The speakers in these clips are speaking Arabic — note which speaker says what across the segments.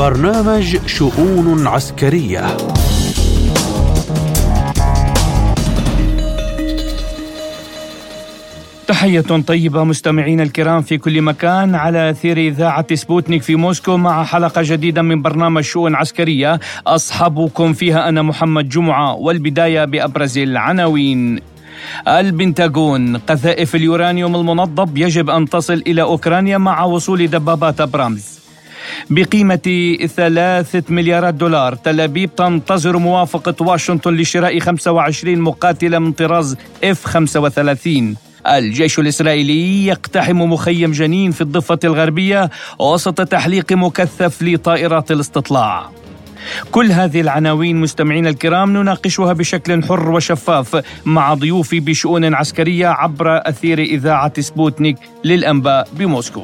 Speaker 1: برنامج شؤون عسكرية.
Speaker 2: تحية طيبة مستمعين الكرام في كل مكان على أثير إذاعة سبوتنيك في موسكو مع حلقة جديدة من برنامج شؤون عسكرية. أصحبكم فيها أنا محمد جمعة والبداية بأبرز العناوين البنتاغون قذائف اليورانيوم المنضب يجب أن تصل إلى أوكرانيا مع وصول دبابات أبرامز. بقيمة ثلاثة مليارات دولار. تل أبيب تنتظر موافقة واشنطن لشراء 25 مقاتلة من طراز F-35 الجيش الإسرائيلي يقتحم مخيم جنين في الضفة الغربية وسط تحليق مكثف لطائرات الاستطلاع. كل هذه العناوين مستمعين الكرام نناقشها بشكل حر وشفاف مع ضيوفي بشؤون عسكرية عبر أثير إذاعة سبوتنيك للأنباء بموسكو.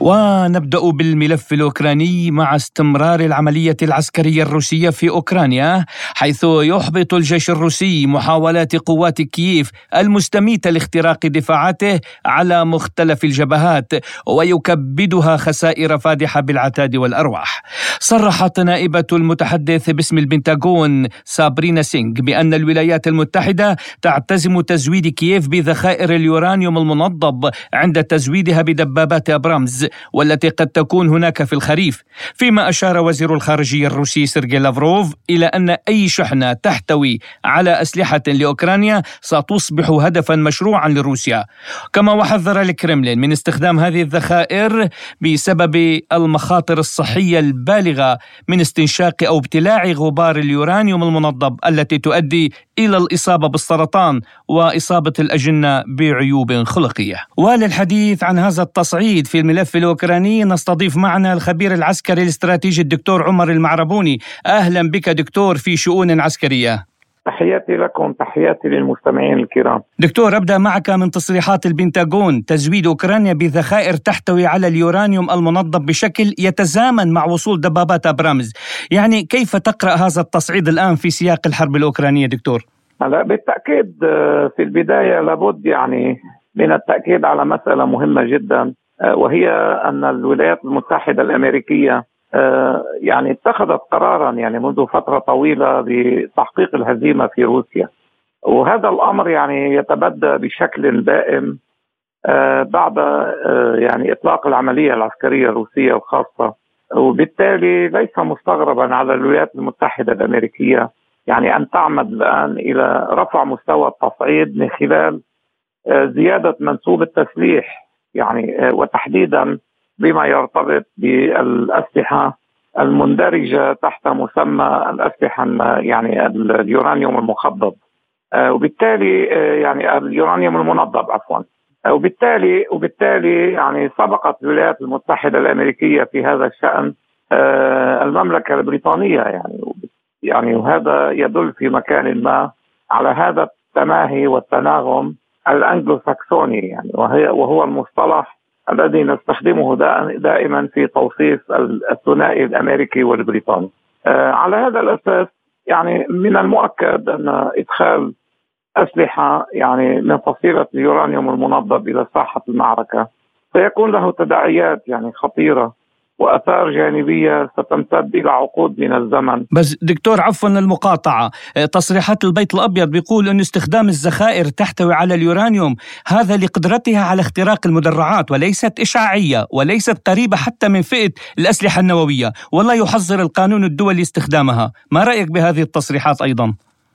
Speaker 2: ونبدأ بالملف الأوكراني مع استمرار العملية العسكرية الروسية في أوكرانيا حيث يحبط الجيش الروسي محاولات قوات كييف المستميته لاختراق دفاعاته على مختلف الجبهات ويكبدها خسائر فادحة بالعتاد والأرواح. صرحت نائبة المتحدث باسم البنتاغون سابرينا سينغ بأن الولايات المتحدة تعتزم تزويد كييف بذخائر اليورانيوم المنضب عند تزويدها بدبابات أبرامز والتي قد تكون هناك في الخريف فيما أشار وزير الخارجية الروسي سيرجي لافروف إلى أن أي شحنة تحتوي على أسلحة لأوكرانيا ستصبح هدفا مشروعا لروسيا. كما وحذر الكرملين من استخدام هذه الذخائر بسبب المخاطر الصحية البالغة من استنشاق أو ابتلاع غبار اليورانيوم المنضب التي تؤدي إلى الإصابة بالسرطان وإصابة الأجنة بعيوب خلقية. وللحديث عن هذا التصعيد في الملف الأوكراني نستضيف معنا الخبير العسكري الاستراتيجي الدكتور عمر المعربوني. أهلا بك دكتور في شؤون عسكرية.
Speaker 3: تحياتي لكم تحياتي للمستمعين الكرام.
Speaker 2: دكتور أبدأ معك من تصريحات البنتاغون. تزويد أوكرانيا بذخائر تحتوي على اليورانيوم المنظم بشكل يتزامن مع وصول دبابات أبرامز. يعني كيف تقرأ هذا التصعيد الآن في سياق الحرب الأوكرانية دكتور؟
Speaker 3: هلا بالتأكيد آه، في البداية لابد يعني من التأكيد على مسألة مهمة جدا. وهي أن الولايات المتحدة الأمريكية آه، يعني اتخذت قرارا يعني منذ فترة طويلة بتحقيق الهزيمة في روسيا. وهذا الأمر يعني يتبدى بشكل دائم آه، بعد آه، يعني إطلاق العملية العسكرية الروسية الخاصة. وبالتالي ليس مستغربا على الولايات المتحدة الأمريكية يعني أن تعمد الآن إلى رفع مستوى التصعيد من خلال زيادة منسوب التسليح يعني وتحديدا بما يرتبط بالأسلحة المندرجة تحت مسمى الأسلحة يعني اليورانيوم المخضب. آه، وبالتالي آه، يعني اليورانيوم المنضب عفوا. آه، وبالتالي وبالتالي يعني سبقت الولايات المتحدة الأمريكية في هذا الشأن المملكة البريطانية يعني. يعني وهذا يدل في مكان ما على هذا التماهي والتناغم الانجلو ساكسوني يعني وهي وهو المصطلح الذي نستخدمه دائما في توصيف الثنائي الأمريكي والبريطاني. آه، على هذا الأساس يعني من المؤكد أن إدخال أسلحة يعني من فصيلة اليورانيوم المنضب إلى ساحة المعركة سيكون له تداعيات يعني خطيرة وآثار جانبية ستمتد إلى عقود من الزمن.
Speaker 2: بس دكتور عفوا المقاطعة، آه، تصريحات البيت الأبيض بيقول إن استخدام الذخائر تحتوي على اليورانيوم هذا لقدرتها على اختراق المدرعات وليست اشعاعيه وليست قريبة حتى من فئة الأسلحة النووية، ولا يحظر القانون الدولي استخدامها، ما رأيك بهذه التصريحات أيضا؟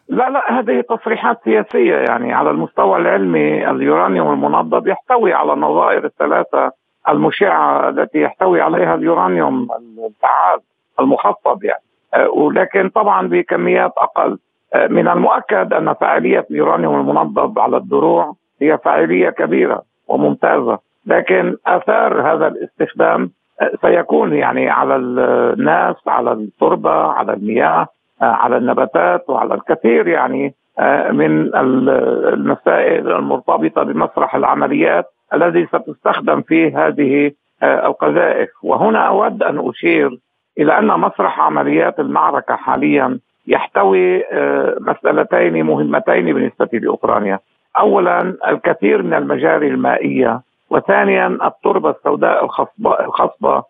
Speaker 3: لا لا هذه تصريحات سياسية يعني على المستوى العلمي اليورانيوم المنضد يحتوي على النظائر الثلاثة المشعه التي يحتوي عليها اليورانيوم الفعال المخفض يعني. آه، ولكن طبعا بكميات أقل. آه، من المؤكد أن فاعلية اليورانيوم المنضب على الدروع هي فاعلية كبيرة وممتازة. لكن آثار هذا الاستخدام آه، سيكون يعني على الناس على التربة على المياه على النباتات وعلى الكثير يعني من المسائل المرتبطة بمسرح العمليات الذي ستستخدم فيه هذه آه، القذائف. وهنا أود أن أشير إلى أن مسرح عمليات المعركة حاليا يحتوي آه، مسألتين مهمتين بالنسبة لأوكرانيا. أولا الكثير من المجاري المائية وثانيا التربة السوداء الخصبة, الخصبة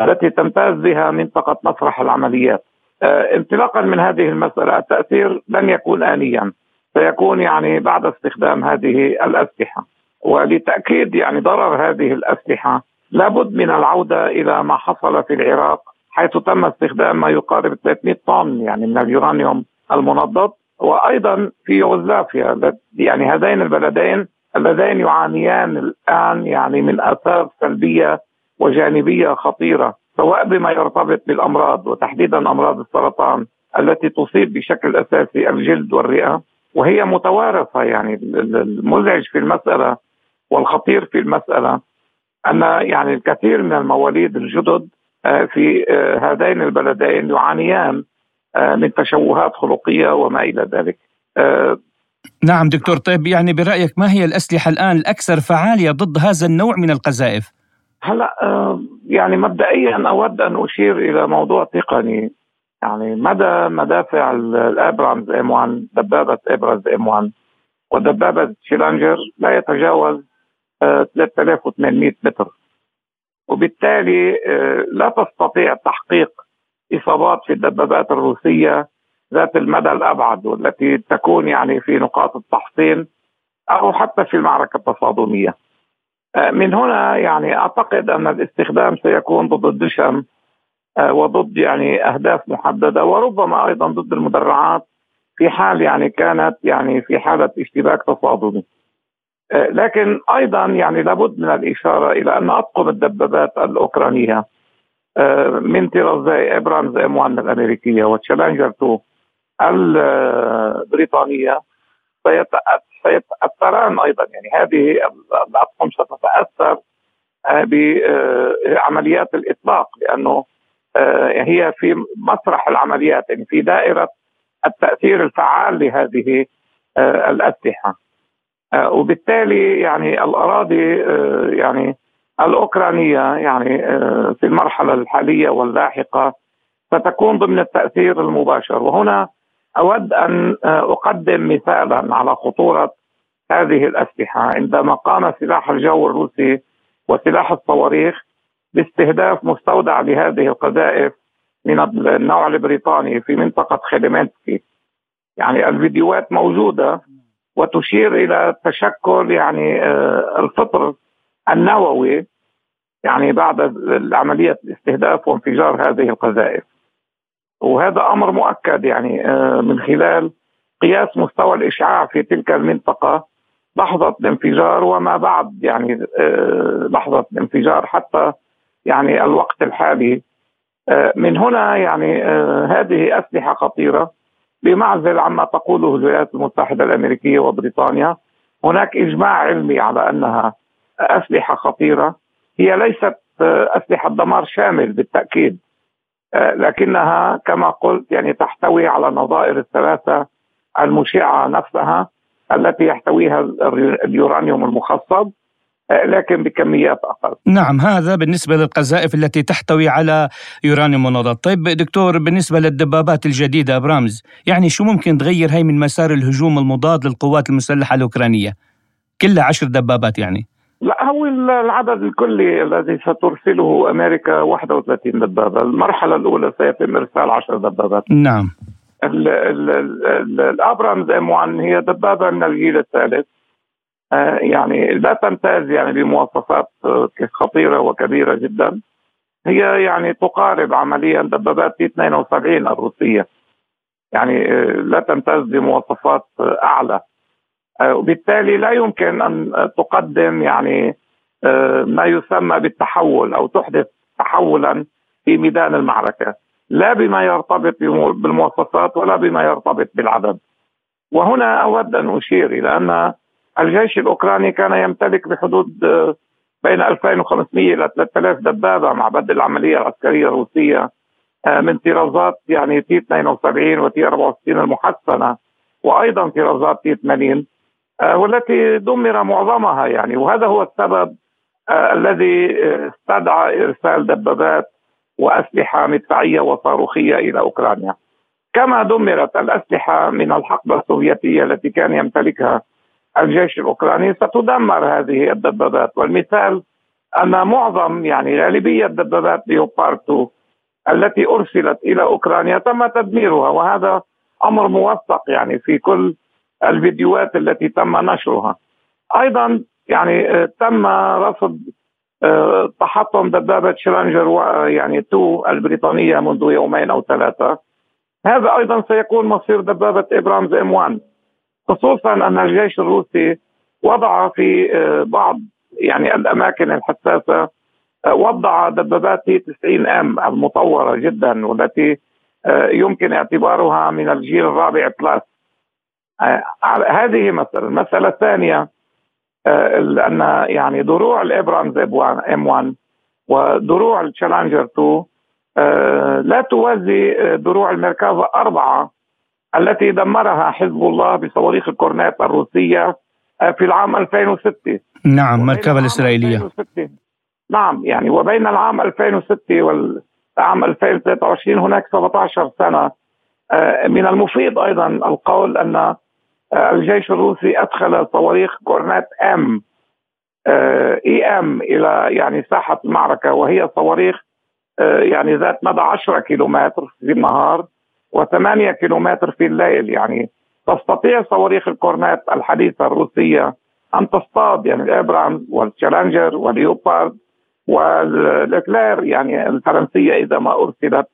Speaker 3: التي تمتاز بها منطقة مسرح العمليات. آه، انطلاقا من هذه المسألة التأثير لن يكون آنيا. سيكون يعني بعد استخدام هذه الأسلحة. ولتأكيد يعني ضرر هذه الأسلحة. لابد من العودة إلى ما حصل في العراق حيث تم استخدام ما يقارب 300 طن يعني من اليورانيوم المنضد. وأيضا في يوغوسلافيا يعني هذين البلدين اللذين يعانيان الآن يعني من آثار سلبية وجانبية خطيرة سواء بما يرتبط بالأمراض وتحديدا أمراض السرطان التي تصيب بشكل أساسي الجلد والرئة. وهي متوارثة يعني المزعج في المسألة والخطير في المسألة أن يعني الكثير من المواليد الجدد آه، في آه، هذين البلدين يعانيان آه، من تشوهات خلقية وما إلى ذلك.
Speaker 2: نعم دكتور طيب يعني برأيك ما هي الأسلحة الآن الأكثر فعالية ضد هذا النوع من القذائف؟
Speaker 3: هلا يعني مبدئيا أود أن أشير إلى موضوع تقني يعني مدى مدافع الأبرامز ام 1 دبابة إبرامز ام 1 ودبابة تشالنجر لا يتجاوز 3800 متر وبالتالي آه، لا تستطيع تحقيق إصابات في الدبابات الروسية ذات المدى الأبعد والتي تكون يعني في نقاط التحصين أو حتى في المعركة التصادمية. آه، من هنا يعني أعتقد أن الاستخدام سيكون ضد الدشم آه، وضد يعني أهداف محددة وربما أيضا ضد المدرعات في حال يعني كانت يعني في حالة اشتباك تصادمي. آه، لكن أيضا يعني لابد من الإشارة إلى أن أطقم الدبابات الأوكرانية آه، من طرازي ابرامز ام 1 الأمريكية وتشالنجر 2 البريطانية. سيتأثران أيضا يعني هذه الأطقم ستتأثر آه، بعمليات الإطلاق لأنه هي في مسرح العمليات يعني في دائرة التأثير الفعال لهذه الأسلحة. وبالتالي يعني الأراضي آه، يعني الأوكرانية يعني آه، في المرحلة الحالية واللاحقة ستكون ضمن التأثير المباشر. وهنا أود أن أقدم مثالا على خطورة هذه الأسلحة. عندما قام سلاح الجو الروسي وسلاح الصواريخ باستهداف مستودع لهذه القذائف من النوع البريطاني في منطقة خيلمنسكي يعني الفيديوهات موجودة وتشير إلى تشكل يعني آه، الفطر النووي يعني بعد عملية الاستهداف وانفجار هذه القذائف. وهذا أمر مؤكد يعني آه، من خلال قياس مستوى الإشعاع في تلك المنطقة لحظة الانفجار وما بعد يعني آه، لحظة الانفجار حتى يعني الوقت الحالي. من هنا يعني هذه أسلحة خطيرة بمعزل عما تقوله الولايات المتحدة الأمريكية وبريطانيا. هناك إجماع علمي على أنها أسلحة خطيرة. هي ليست أسلحة دمار شامل بالتأكيد لكنها كما قلت يعني تحتوي على النظائر الثلاثة المشعة نفسها التي يحتويها اليورانيوم المخصب. لكن بكميات أقل.
Speaker 2: نعم هذا بالنسبة للقذائف التي تحتوي على يورانيوم منضد، طيب دكتور بالنسبة للدبابات الجديدة أبرامز، يعني شو ممكن تغير هي من مسار الهجوم المضاد للقوات المسلحة الأوكرانية؟ كلها عشر دبابات يعني.
Speaker 3: لا هو العدد الكلي الذي سترسله أمريكا 31 دبابة، المرحلة الأولى سيتم إرسال 10 دبابات.
Speaker 2: نعم.
Speaker 3: الأبرامز إم 1 هي دبابة من الجيل الثالث آه، يعني لا تمتاز يعني بمواصفات آه، خطيرة وكبيرة جدا. هي يعني تقارب عمليا دبابات تي 72 الروسية. يعني آه، لا تمتاز بمواصفات أعلى. وبالتالي لا يمكن أن تقدم يعني ما يسمى بالتحول أو تحدث تحولا في ميدان المعركة. لا بما يرتبط بالمواصفات ولا بما يرتبط بالعدد. وهنا أود أن أشير إلى أن الجيش الأوكراني كان يمتلك بحدود آه، بين 2500 إلى 3000 دبابة مع بدء العملية العسكرية الروسية آه، من طرازات يعني تي 72 وتي 64 المحسنة وأيضا طرازات تي 80 آه، والتي دمر معظمها يعني وهذا هو السبب الذي استدعى إرسال دبابات وأسلحة مدفعية وصاروخية إلى أوكرانيا. كما دمرت الأسلحة من الحقبة السوفيتية التي كان يمتلكها الجيش الأوكراني ستدمر هذه الدبابات. والمثال أن معظم يعني غالبية دبابات ليوبارد 2 التي أرسلت إلى أوكرانيا تم تدميرها وهذا أمر موثق يعني في كل الفيديوهات التي تم نشرها. أيضا يعني آه، تم رصد آه، تحطم دبابة تشالنجر يعني 2 البريطانية منذ يومين أو ثلاثة. هذا أيضا سيكون مصير دبابة إبرامز إم 1 خصوصا أن الجيش الروسي وضع في آه، بعض يعني الأماكن الحساسة وضع دبابات تي 90 أم المطورة جدا والتي يمكن اعتبارها من الجيل الرابع plus هذه مسألة المسألة الثانية أن يعني دروع الإبرامز إم 1 ودروع التشالنجر 2 لا توازي دروع الميركافا أربعة التي دمرها حزب الله بصواريخ الكورنيت الروسية في العام 2006
Speaker 2: نعم ميركافا الإسرائيلية 2006
Speaker 3: نعم يعني وبين العام 2006 والعام 2023 هناك 17 سنة. من المفيد أيضا القول أن الجيش الروسي أدخل صواريخ كورنيت إم إي إم إلى يعني ساحة المعركة وهي صواريخ آه، يعني ذات مدى 10 كيلومتر في النهار. و8 كيلومتر في الليل. يعني تستطيع صواريخ الكورنيت الحديثة الروسية أن تصطاد يعني الابرامز والتشالنجر والليوبارد واللوكلير يعني الفرنسية إذا ما أرسلت.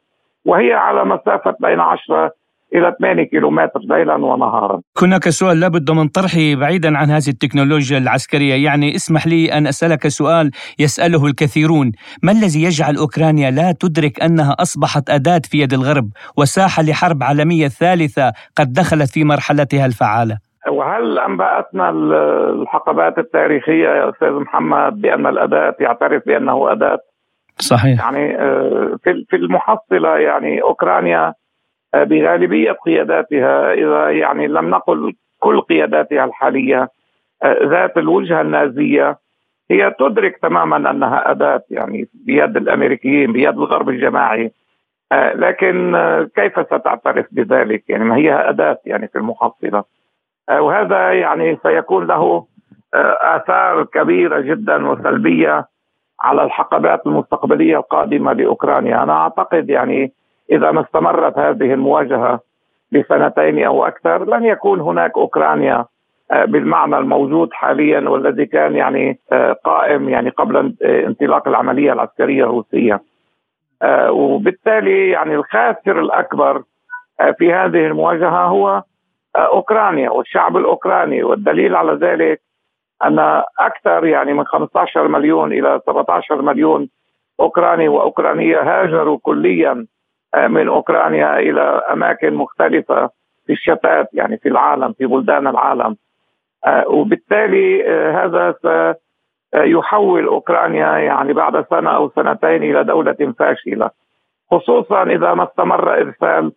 Speaker 3: وهي على مسافة بين 10 إلى 8 كيلومتر ليلا ونهارا.
Speaker 2: هناك سؤال لابد من طرحه بعيدا عن هذه التكنولوجيا العسكرية. يعني اسمح لي أن أسألك سؤال يسأله الكثيرون. ما الذي يجعل أوكرانيا لا تدرك أنها أصبحت أداة في يد الغرب وساحة لحرب عالمية ثالثة قد دخلت في مرحلتها الفعالة؟
Speaker 3: وهل أنبأتنا الحقبات التاريخية يا أستاذ محمد بأن الأداة يعترف بأنه أداة؟
Speaker 2: صحيح.
Speaker 3: يعني آه، في المحصلة يعني أوكرانيا بغالبية قياداتها إذا يعني لم نقل كل قياداتها الحالية آه، ذات الوجهة النازية هي تدرك تماما أنها أداة يعني بيد الأمريكيين بيد الغرب الجماعي. آه، لكن آه، كيف ستعترف بذلك؟ يعني ما هي أداة يعني في المحصلة؟ وهذا يعني سيكون له آثار كبيرة جدا وسلبية على الحقبات المستقبلية القادمة لأوكرانيا. أنا أعتقد يعني إذا ما استمرت هذه المواجهة لسنتين أو أكثر لن يكون هناك أوكرانيا آه، بالمعنى الموجود حاليا والذي كان يعني آه، قائم يعني قبل آه، انطلاق العملية العسكرية الروسية. وبالتالي يعني الخاسر الأكبر في هذه المواجهة هو أوكرانيا والشعب الأوكراني. والدليل على ذلك أن أكثر يعني من 15 مليون إلى 17 مليون أوكراني وأوكرانية هاجروا كليا من أوكرانيا إلى أماكن مختلفة في الشتات يعني في العالم في بلدان العالم آه، وبالتالي آه، هذا سيحول أوكرانيا يعني بعد سنة أو سنتين إلى دولة فاشلة خصوصا إذا ما استمر إرسال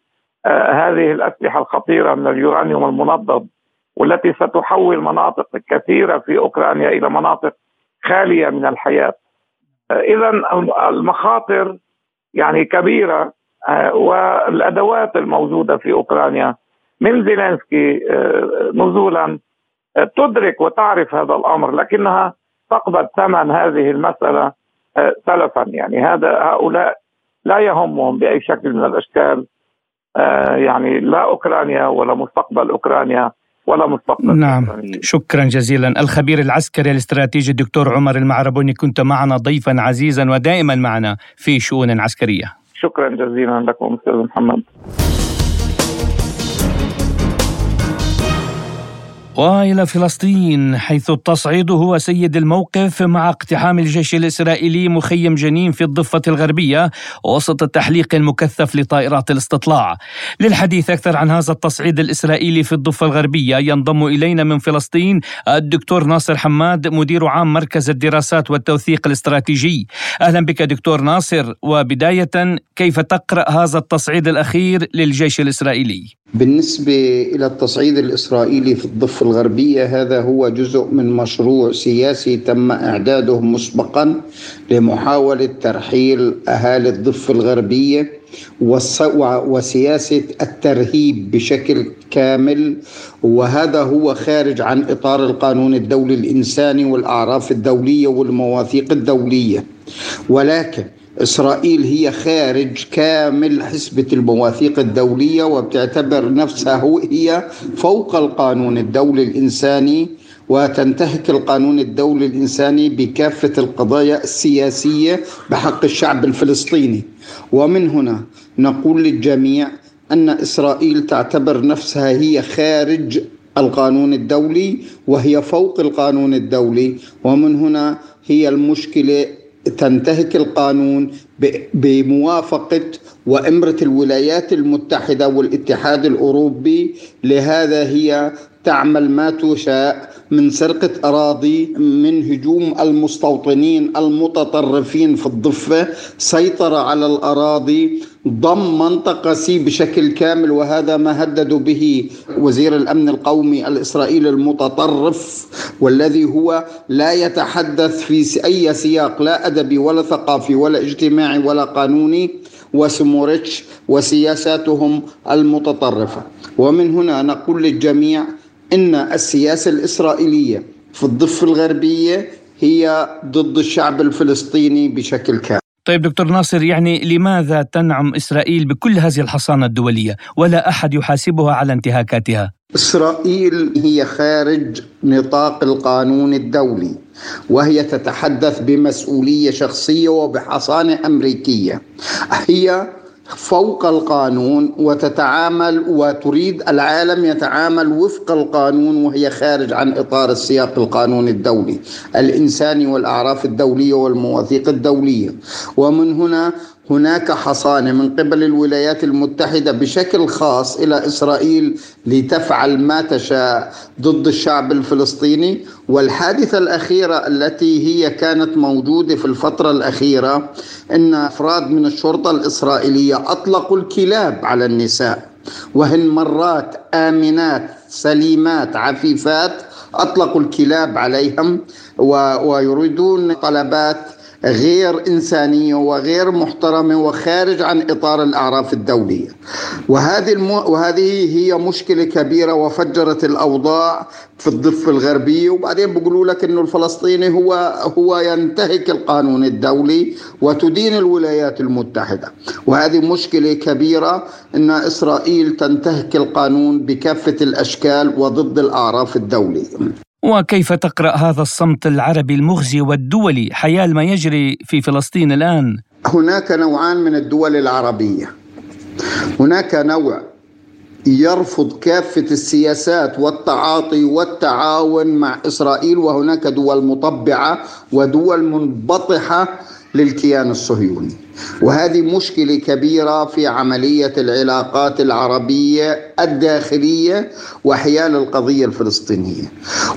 Speaker 3: آه، هذه الأسلحة الخطيرة من اليورانيوم المنضد والتي ستحول مناطق كثيرة في أوكرانيا إلى مناطق خالية من الحياة. اذا المخاطر يعني كبيرة والأدوات الموجودة في أوكرانيا من زيلينسكي آه، نزولا آه، تدرك وتعرف هذا الأمر لكنها تقبض ثمن هذه المسألة سلفا. يعني هذا هؤلاء لا يهمهم بأي شكل من الأشكال يعني لا أوكرانيا ولا مستقبل أوكرانيا ولا مستقبل
Speaker 2: نعم. أوكرانيا. شكرا جزيلا. الخبير العسكري الاستراتيجي الدكتور عمر المعربوني كنت معنا ضيفا عزيزا ودائما معنا في شؤون عسكرية.
Speaker 3: شكرا جزيلا لكم أستاذ محمد.
Speaker 2: والى فلسطين حيث التصعيد هو سيد الموقف مع اقتحام الجيش الإسرائيلي مخيم جنين في الضفة الغربية وسط التحليق المكثف لطائرات الاستطلاع. للحديث أكثر عن هذا التصعيد الإسرائيلي في الضفة الغربية ينضم إلينا من فلسطين الدكتور ناصر حماد مدير عام مركز الدراسات والتوثيق الاستراتيجي. أهلا بك دكتور ناصر وبداية كيف تقرأ هذا التصعيد الأخير للجيش الإسرائيلي؟
Speaker 4: بالنسبة إلى التصعيد الإسرائيلي في الضفة الغربية هذا هو جزء من مشروع سياسي تم إعداده مسبقا لمحاولة ترحيل أهالي الضفة الغربية وسياسة الترهيب بشكل كامل. وهذا هو خارج عن إطار القانون الدولي الإنساني والأعراف الدولية والمواثيق الدولية. ولكن إسرائيل هي خارج كامل حسبة المواثيق الدولية وبتعتبر نفسها هي فوق القانون الدولي الإنساني وتنتهك القانون الدولي الإنساني بكافة القضايا السياسية بحق الشعب الفلسطيني. ومن هنا نقول للجميع أن إسرائيل تعتبر نفسها هي خارج القانون الدولي وهي فوق القانون الدولي. ومن هنا هي المشكلة تنتهك القانون بموافقة وإمرة الولايات المتحدة والاتحاد الأوروبي. لهذا هي تعمل ما تشاء. من سرقة أراضي من هجوم المستوطنين المتطرفين في الضفة سيطرة على الأراضي ضم منطقة سي بشكل كامل وهذا ما هددوا به وزير الأمن القومي الإسرائيلي المتطرف والذي هو لا يتحدث في أي سياق لا أدبي ولا ثقافي ولا اجتماعي ولا قانوني وسموريتش وسياساتهم المتطرفة. ومن هنا نقول للجميع إن السياسة الإسرائيلية في الضفة الغربية هي ضد الشعب الفلسطيني بشكل كامل
Speaker 2: طيب دكتور ناصر يعني لماذا تنعم إسرائيل بكل هذه الحصانة الدولية ولا أحد يحاسبها على انتهاكاتها؟
Speaker 4: إسرائيل هي خارج نطاق القانون الدولي وهي تتحدث بمسؤولية شخصية وبحصانة أمريكية. هي فوق القانون وتتعامل وتريد العالم يتعامل وفق القانون وهي خارج عن إطار السياق القانوني الدولي الإنساني والأعراف الدولية والمواثيق الدولية. ومن هنا هناك حصانه من قبل الولايات المتحدة بشكل خاص إلى إسرائيل لتفعل ما تشاء ضد الشعب الفلسطيني. والحادثة الأخيرة التي هي كانت موجودة في الفترة الأخيرة إن أفراد من الشرطة الإسرائيلية أطلقوا الكلاب على النساء. وهن مرات آمنات سليمات عفيفات أطلقوا الكلاب عليهم ويريدون طلبات غير إنسانية وغير محترمة وخارج عن إطار الأعراف الدولية. وهذه المو... وهذه هي مشكلة كبيرة وفجرت الأوضاع في الضفة الغربية. وبعدين بيقولوا لك إنه الفلسطيني هو هو ينتهك القانون الدولي وتدين الولايات المتحدة. وهذه مشكلة كبيرة إن إسرائيل تنتهك القانون بكافة الأشكال وضد الأعراف الدولية.
Speaker 2: وكيف تقرأ هذا الصمت العربي المخزي والدولي حيال ما يجري في فلسطين الآن؟
Speaker 4: هناك نوعان من الدول العربية. هناك نوع يرفض كافة السياسات والتعاطي والتعاون مع إسرائيل وهناك دول مطبعة ودول منبطحة للكيان الصهيوني. وهذه مشكلة كبيرة في عملية العلاقات العربية الداخلية وحيال القضية الفلسطينية.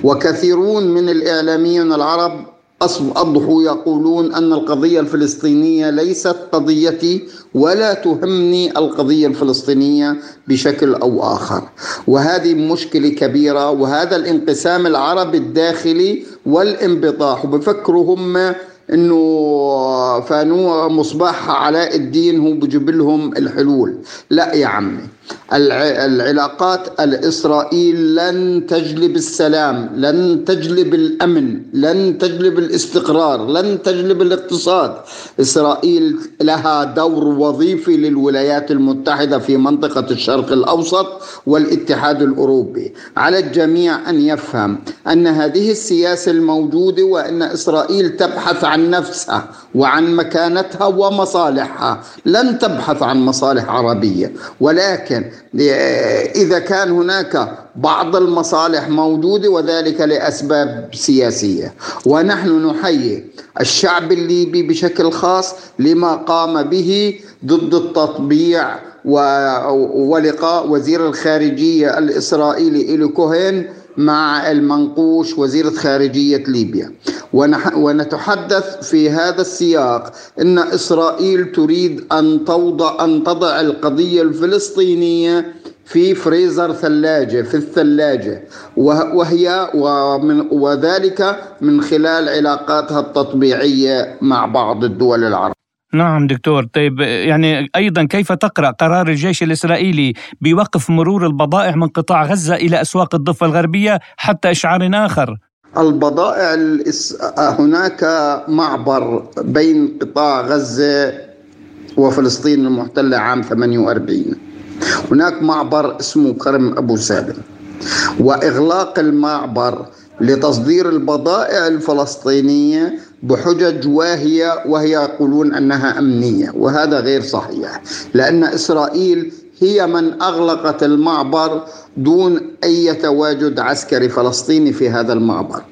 Speaker 4: وكثيرون من الإعلاميين العرب أصبحوا يقولون أن القضية الفلسطينية ليست قضيتي ولا تهمني القضية الفلسطينية بشكل أو آخر. وهذه مشكلة كبيرة وهذا الانقسام العربي الداخلي والانبطاح. وبفكروا هم إنه فانو مصباح علاء الدين هو بجيب لهم الحلول. لا يا عمي. العلاقات الإسرائيل لن تجلب السلام لن تجلب الأمن لن تجلب الاستقرار لن تجلب الاقتصاد. إسرائيل لها دور وظيفي للولايات المتحدة في منطقة الشرق الأوسط والاتحاد الأوروبي. على الجميع أن يفهم أن هذه السياسة الموجودة وأن إسرائيل تبحث عن نفسها وعن مكانتها ومصالحها. لن تبحث عن مصالح عربية ولكن إذا كان هناك بعض المصالح موجودة وذلك لأسباب سياسية. ونحن نحيي الشعب الليبي بشكل خاص لما قام به ضد التطبيع ولقاء وزير الخارجية الإسرائيلي إلي كوهين مع المنقوش وزيرة خارجية ليبيا. ونتحدث في هذا السياق إن إسرائيل تريد أن توضع أن تضع القضية الفلسطينية في فريزر ثلاجة في الثلاجة. وهي ومن وذلك من خلال علاقاتها التطبيعية مع بعض الدول العربية.
Speaker 2: نعم دكتور. طيب يعني أيضا كيف تقرأ قرار الجيش الإسرائيلي بوقف مرور البضائع من قطاع غزة إلى أسواق الضفة الغربية حتى إشعار آخر؟
Speaker 4: البضائع هناك معبر بين قطاع غزة وفلسطين المحتلة عام 48 هناك معبر اسمه كرم أبو سالم وإغلاق المعبر لتصدير البضائع الفلسطينية بحجج واهيه وهي يقولون أنها أمنية وهذا غير صحيح لأن إسرائيل هي من أغلقت المعبر دون أي تواجد عسكري فلسطيني في هذا المعبر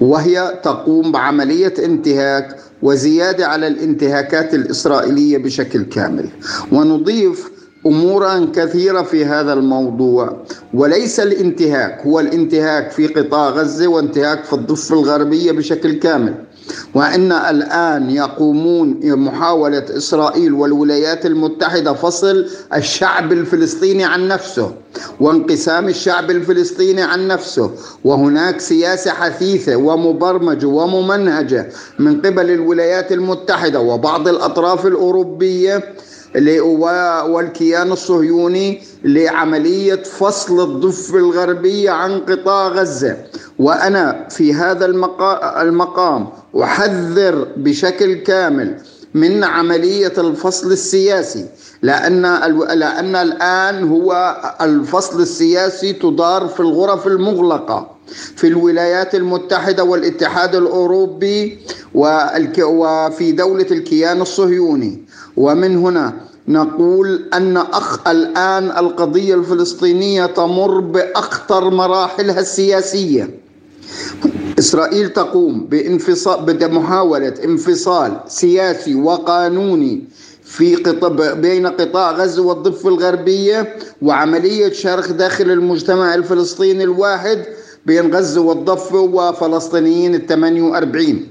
Speaker 4: وهي تقوم بعملية انتهاك وزيادة على الانتهاكات الإسرائيلية بشكل كامل. ونضيف أمورا كثيرة في هذا الموضوع وليس الانتهاك هو الانتهاك في قطاع غزة وانتهاك في الضفة الغربية بشكل كامل. وإن الآن يقومون محاولة إسرائيل والولايات المتحدة فصل الشعب الفلسطيني عن نفسه وانقسام الشعب الفلسطيني عن نفسه وهناك سياسة حثيثة ومبرمجة وممنهجة من قبل الولايات المتحدة وبعض الأطراف الأوروبية والكيان الصهيوني لعملية فصل الضفة الغربية عن قطاع غزة. وأنا في هذا المقام أحذر بشكل كامل من عملية الفصل السياسي لأن لأن الآن هو الفصل السياسي تدار في الغرف المغلقة. في الولايات المتحدة والاتحاد الأوروبي وفي دولة الكيان الصهيوني. ومن هنا نقول أن أخ الآن القضية الفلسطينية تمر بأخطر مراحلها السياسية. إسرائيل تقوم بانفصال بمحاولة انفصال سياسي وقانوني في قطب بين قطاع غزة والضفة الغربية وعملية شرخ داخل المجتمع الفلسطيني الواحد بين غزة والضفة وفلسطينيين ال 48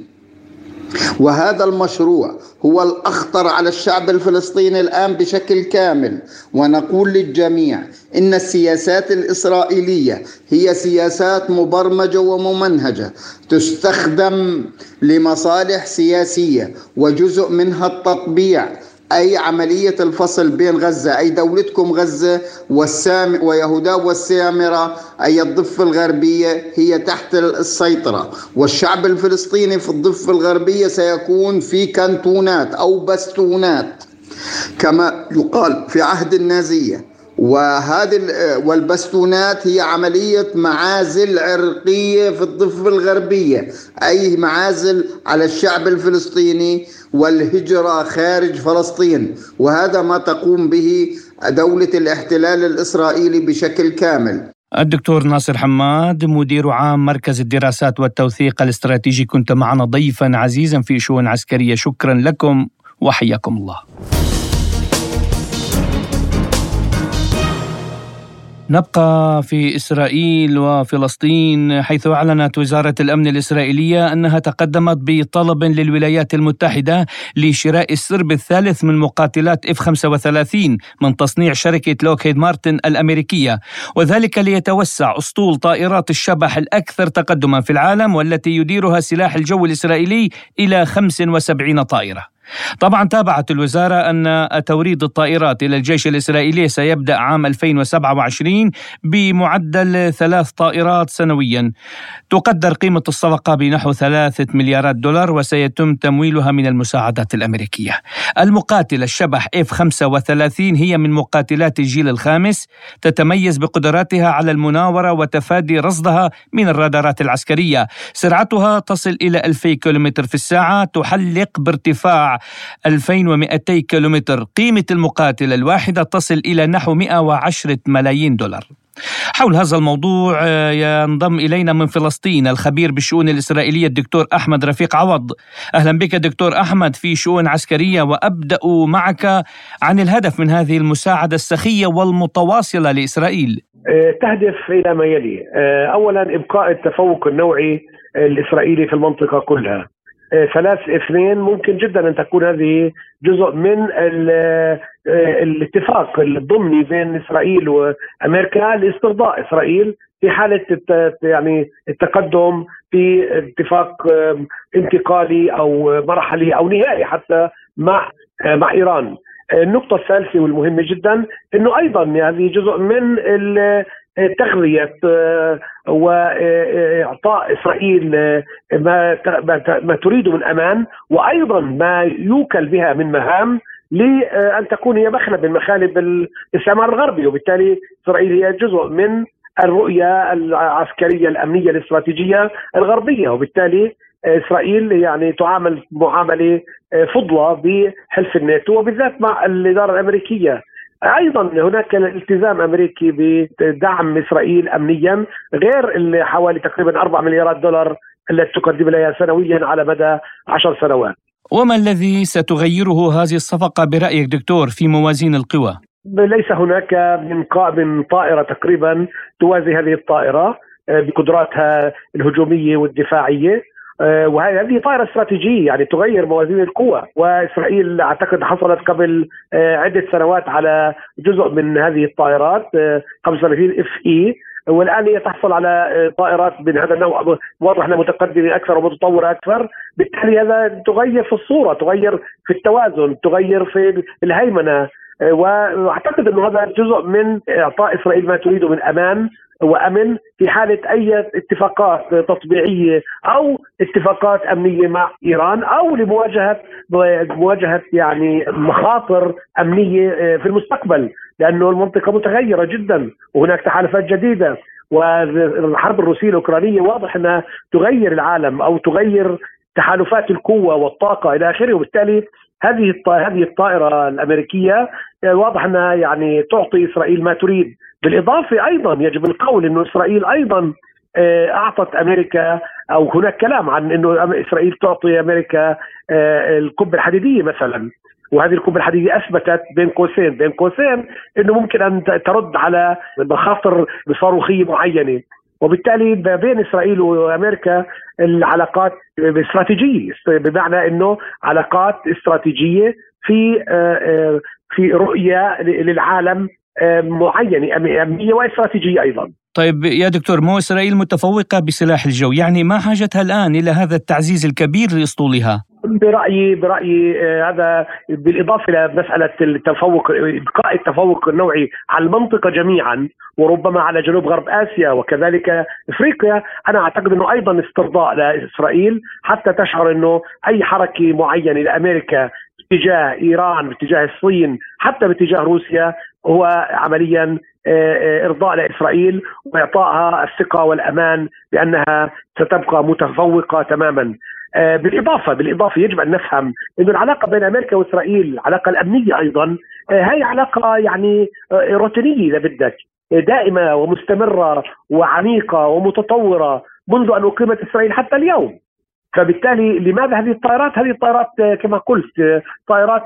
Speaker 4: وهذا المشروع هو الأخطر على الشعب الفلسطيني الآن بشكل كامل. ونقول للجميع إن السياسات الإسرائيلية هي سياسات مبرمجة وممنهجة تستخدم لمصالح سياسية وجزء منها التطبيع أي عملية الفصل بين غزة أي دولتكم غزة والسام ويهودا والسامرة أي الضفة الغربية هي تحت السيطرة. والشعب الفلسطيني في الضفة الغربية سيكون في كانتونات أو بستونات كما يقال في عهد النازية وهذه والبستونات هي عملية معازل عرقية في الضفة الغربية. أي معازل على الشعب الفلسطيني والهجرة خارج فلسطين. وهذا ما تقوم به دولة الاحتلال الإسرائيلي بشكل كامل.
Speaker 2: الدكتور ناصر حماد مدير عام مركز الدراسات والتوثيق الاستراتيجي كنت معنا ضيفا عزيزا في شؤون عسكرية. شكرا لكم وحياكم الله. نبقى في إسرائيل وفلسطين حيث أعلنت وزارة الأمن الإسرائيلية أنها تقدمت بطلب للولايات المتحدة لشراء السرب الثالث من مقاتلات اف 35 من تصنيع شركة لوكهيد مارتن الأمريكية وذلك ليتوسع أسطول طائرات الشبح الأكثر تقدما في العالم والتي يديرها سلاح الجو الإسرائيلي إلى 75 طائرة. طبعا تابعت الوزارة أن توريد الطائرات إلى الجيش الإسرائيلي سيبدأ عام 2027 بمعدل ثلاث طائرات سنويا. تقدر قيمة الصفقة بنحو ثلاثة مليارات دولار وسيتم تمويلها من المساعدات الأمريكية. المقاتلة الشبح F-35 هي من مقاتلات الجيل الخامس تتميز بقدراتها على المناورة وتفادي رصدها من الرادارات العسكرية. سرعتها تصل إلى 2000 كم في الساعة تحلق بارتفاع 2200 كيلومتر قيمة المقاتل الواحدة تصل إلى نحو 110 ملايين دولار. حول هذا الموضوع آه، ينضم إلينا من فلسطين الخبير بالشؤون الإسرائيلية الدكتور أحمد رفيق عوض. أهلا بك دكتور أحمد في شؤون عسكرية وأبدأ معك عن الهدف من هذه المساعدة السخية والمتواصلة لإسرائيل.
Speaker 5: آه، تهدف إلى ما يلي. آه، أولا إبقاء التفوق النوعي الإسرائيلي في المنطقة كلها. ثلاث اثنين ممكن جدا أن تكون هذه جزء من الاتفاق الضمني بين إسرائيل وأمريكا لاسترضاء إسرائيل في حالة يعني التقدم في اتفاق انتقالي أو مرحلي أو نهائي حتى مع مع إيران. النقطة الثالثة والمهمة جدا إنه أيضا هذه جزء من تغذية واعطاء إسرائيل ما ما تريد من أمان وأيضا ما يوكل بها من مهام لأن تكون هي مخلب من مخالب الاستعمار الغربي وبالتالي إسرائيل هي جزء من الرؤية العسكرية الأمنية الاستراتيجية الغربية وبالتالي إسرائيل يعني تعامل معاملة فضلة بحلف الناتو وبالذات مع الإدارة الأمريكية. أيضا هناك التزام أمريكي بدعم إسرائيل امنيا غير حوالي تقريبا 4 مليارات دولار التي تقدم لها سنويا على مدى 10 سنوات.
Speaker 2: وما الذي ستغيره هذه الصفقة برأيك دكتور في موازين القوى؟
Speaker 5: ليس هناك من من طائرة تقريبا توازي هذه الطائرة آه، بقدراتها الهجومية والدفاعية وهذه طائرة استراتيجية يعني تغير موازين القوى وإسرائيل أعتقد حصلت قبل آه، عدة سنوات على جزء من هذه الطائرات 35 اف اي والآن هي تحصل على طائرات من هذا النوع. واضح أنها متقدمة أكثر ومتطورة أكثر، بالتالي هذا تغير في الصورة، تغير في التوازن، تغير في الهيمنة، وأعتقد إنه هذا جزء من إعطاء إسرائيل ما تريده من أمان وامن في حالة أي اتفاقات تطبيعية أو اتفاقات أمنية مع إيران أو لمواجهة مواجهة يعني مخاطر أمنية في المستقبل لأنه المنطقة متغيرة جدا وهناك تحالفات جديدة والحرب الروسية الأوكرانية واضح أنها تغير العالم أو تغير تحالفات القوة والطاقة إلى آخره وبالتالي هذه هذه الطائرة الأمريكية واضح أنها يعني تعطي إسرائيل ما تريد. بالإضافة أيضا يجب القول إنه إسرائيل أيضا آه، أعطت أمريكا أو هناك كلام عن إنه إسرائيل تعطي أمريكا آه، القبة الحديدية مثلا. وهذه القبة الحديدية أثبتت بين قوسين بين قوسين إنه ممكن أن ترد على مخاطر صاروخيه معينة. وبالتالي بين إسرائيل وأمريكا العلاقات استراتيجية بمعنى إنه علاقات استراتيجية في آه، في رؤية للعالم معينه امنيه واستراتيجيه أيضا.
Speaker 2: طيب يا دكتور مو إسرائيل متفوقة بسلاح الجو، يعني ما حاجتها الآن إلى هذا التعزيز الكبير لأسطولها؟
Speaker 5: برأيي برأيي آه، هذا بالإضافة إلى مسألة التفوق إبقاء التفوق النوعي على المنطقة جميعا وربما على جنوب غرب آسيا وكذلك إفريقيا أنا أعتقد إنه أيضا استرضاء لإسرائيل حتى تشعر إنه أي حركة معينة لامريكا باتجاه إيران باتجاه الصين حتى باتجاه روسيا هو عمليا آه، آه، إرضاء لإسرائيل وإعطائها الثقة والأمان بأنها ستبقى متفوقة تماما آه، بالإضافة بالإضافة يجب أن نفهم إنه العلاقة بين أمريكا وإسرائيل العلاقة الأمنية أيضا هي علاقة يعني روتينية إذا بدك دائمة ومستمرة وعميقة ومتطورة منذ أن أقيمت إسرائيل حتى اليوم فبالتالي لماذا هذه الطائرات؟ هذه الطائرات كما قلت طائرات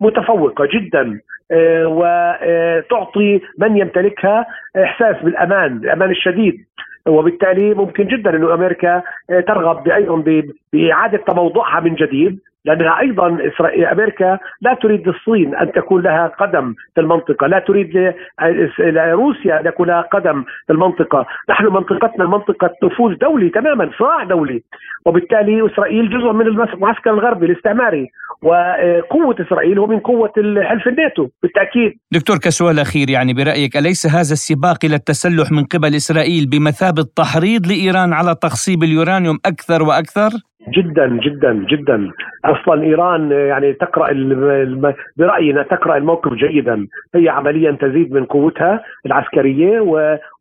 Speaker 5: متفوقة جدا آه، وتعطي من يمتلكها إحساس بالأمان الأمان الشديد. وبالتالي ممكن جدا إنه أمريكا ترغب أيضا بإعادة تموضعها من جديد. لأنها أيضا أمريكا لا تريد للصين أن تكون لها قدم في المنطقة، لا تريد لروسيا أن يكون لها قدم في المنطقة، نحن منطقتنا منطقة نفوذ دولي تماما، صراع دولي، وبالتالي إسرائيل جزء من المعسكر الغربي الاستعماري، وقوة إسرائيل هو من قوة حلف الناتو بالتأكيد.
Speaker 2: دكتور كسؤال أخير يعني برأيك أليس هذا السباق إلى التسلح من قبل إسرائيل بمثابة تحريض لإيران على تخصيب اليورانيوم أكثر وأكثر؟
Speaker 5: جدا جدا جدا. أصلا إيران يعني تقرأ برايي انها تقرأ الموقف جيدا. هي عمليا تزيد من قوتها العسكرية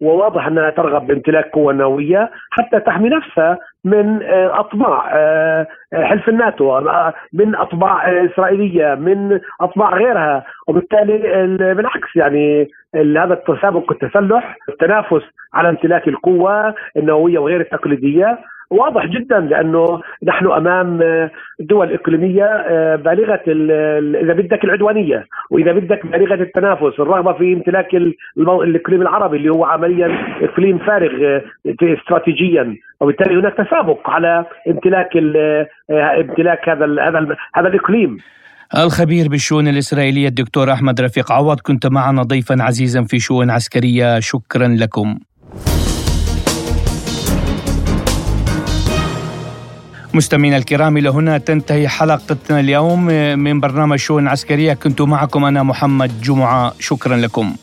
Speaker 5: وواضح أنها ترغب بامتلاك قوه نووية حتى تحمي نفسها من آه، اطماع آه، حلف الناتو آه، من اطماع إسرائيلية من اطماع غيرها. وبالتالي بالعكس يعني هذا التسابق التسلح التنافس على امتلاك القوة النووية وغير التقليدية واضح جدا لأنه نحن أمام دول إقليمية آه، بالغة إذا بدك العدوانية وإذا بدك بالغة التنافس الرغبة في امتلاك الإقليم العربي اللي هو عمليا إقليم فارغ آه، استراتيجيا. وبالتالي هناك تسابق على امتلاك آه، امتلاك هذا هذا هذا الإقليم.
Speaker 2: الخبير بالشؤون الإسرائيلية الدكتور أحمد رفيق عوض كنت معنا ضيفا عزيزا في شؤون عسكرية شكرا لكم. مستمعينا الكرام إلى هنا تنتهي حلقتنا اليوم. من برنامج شؤون عسكرية كنت معكم أنا محمد جمعة. شكرا لكم.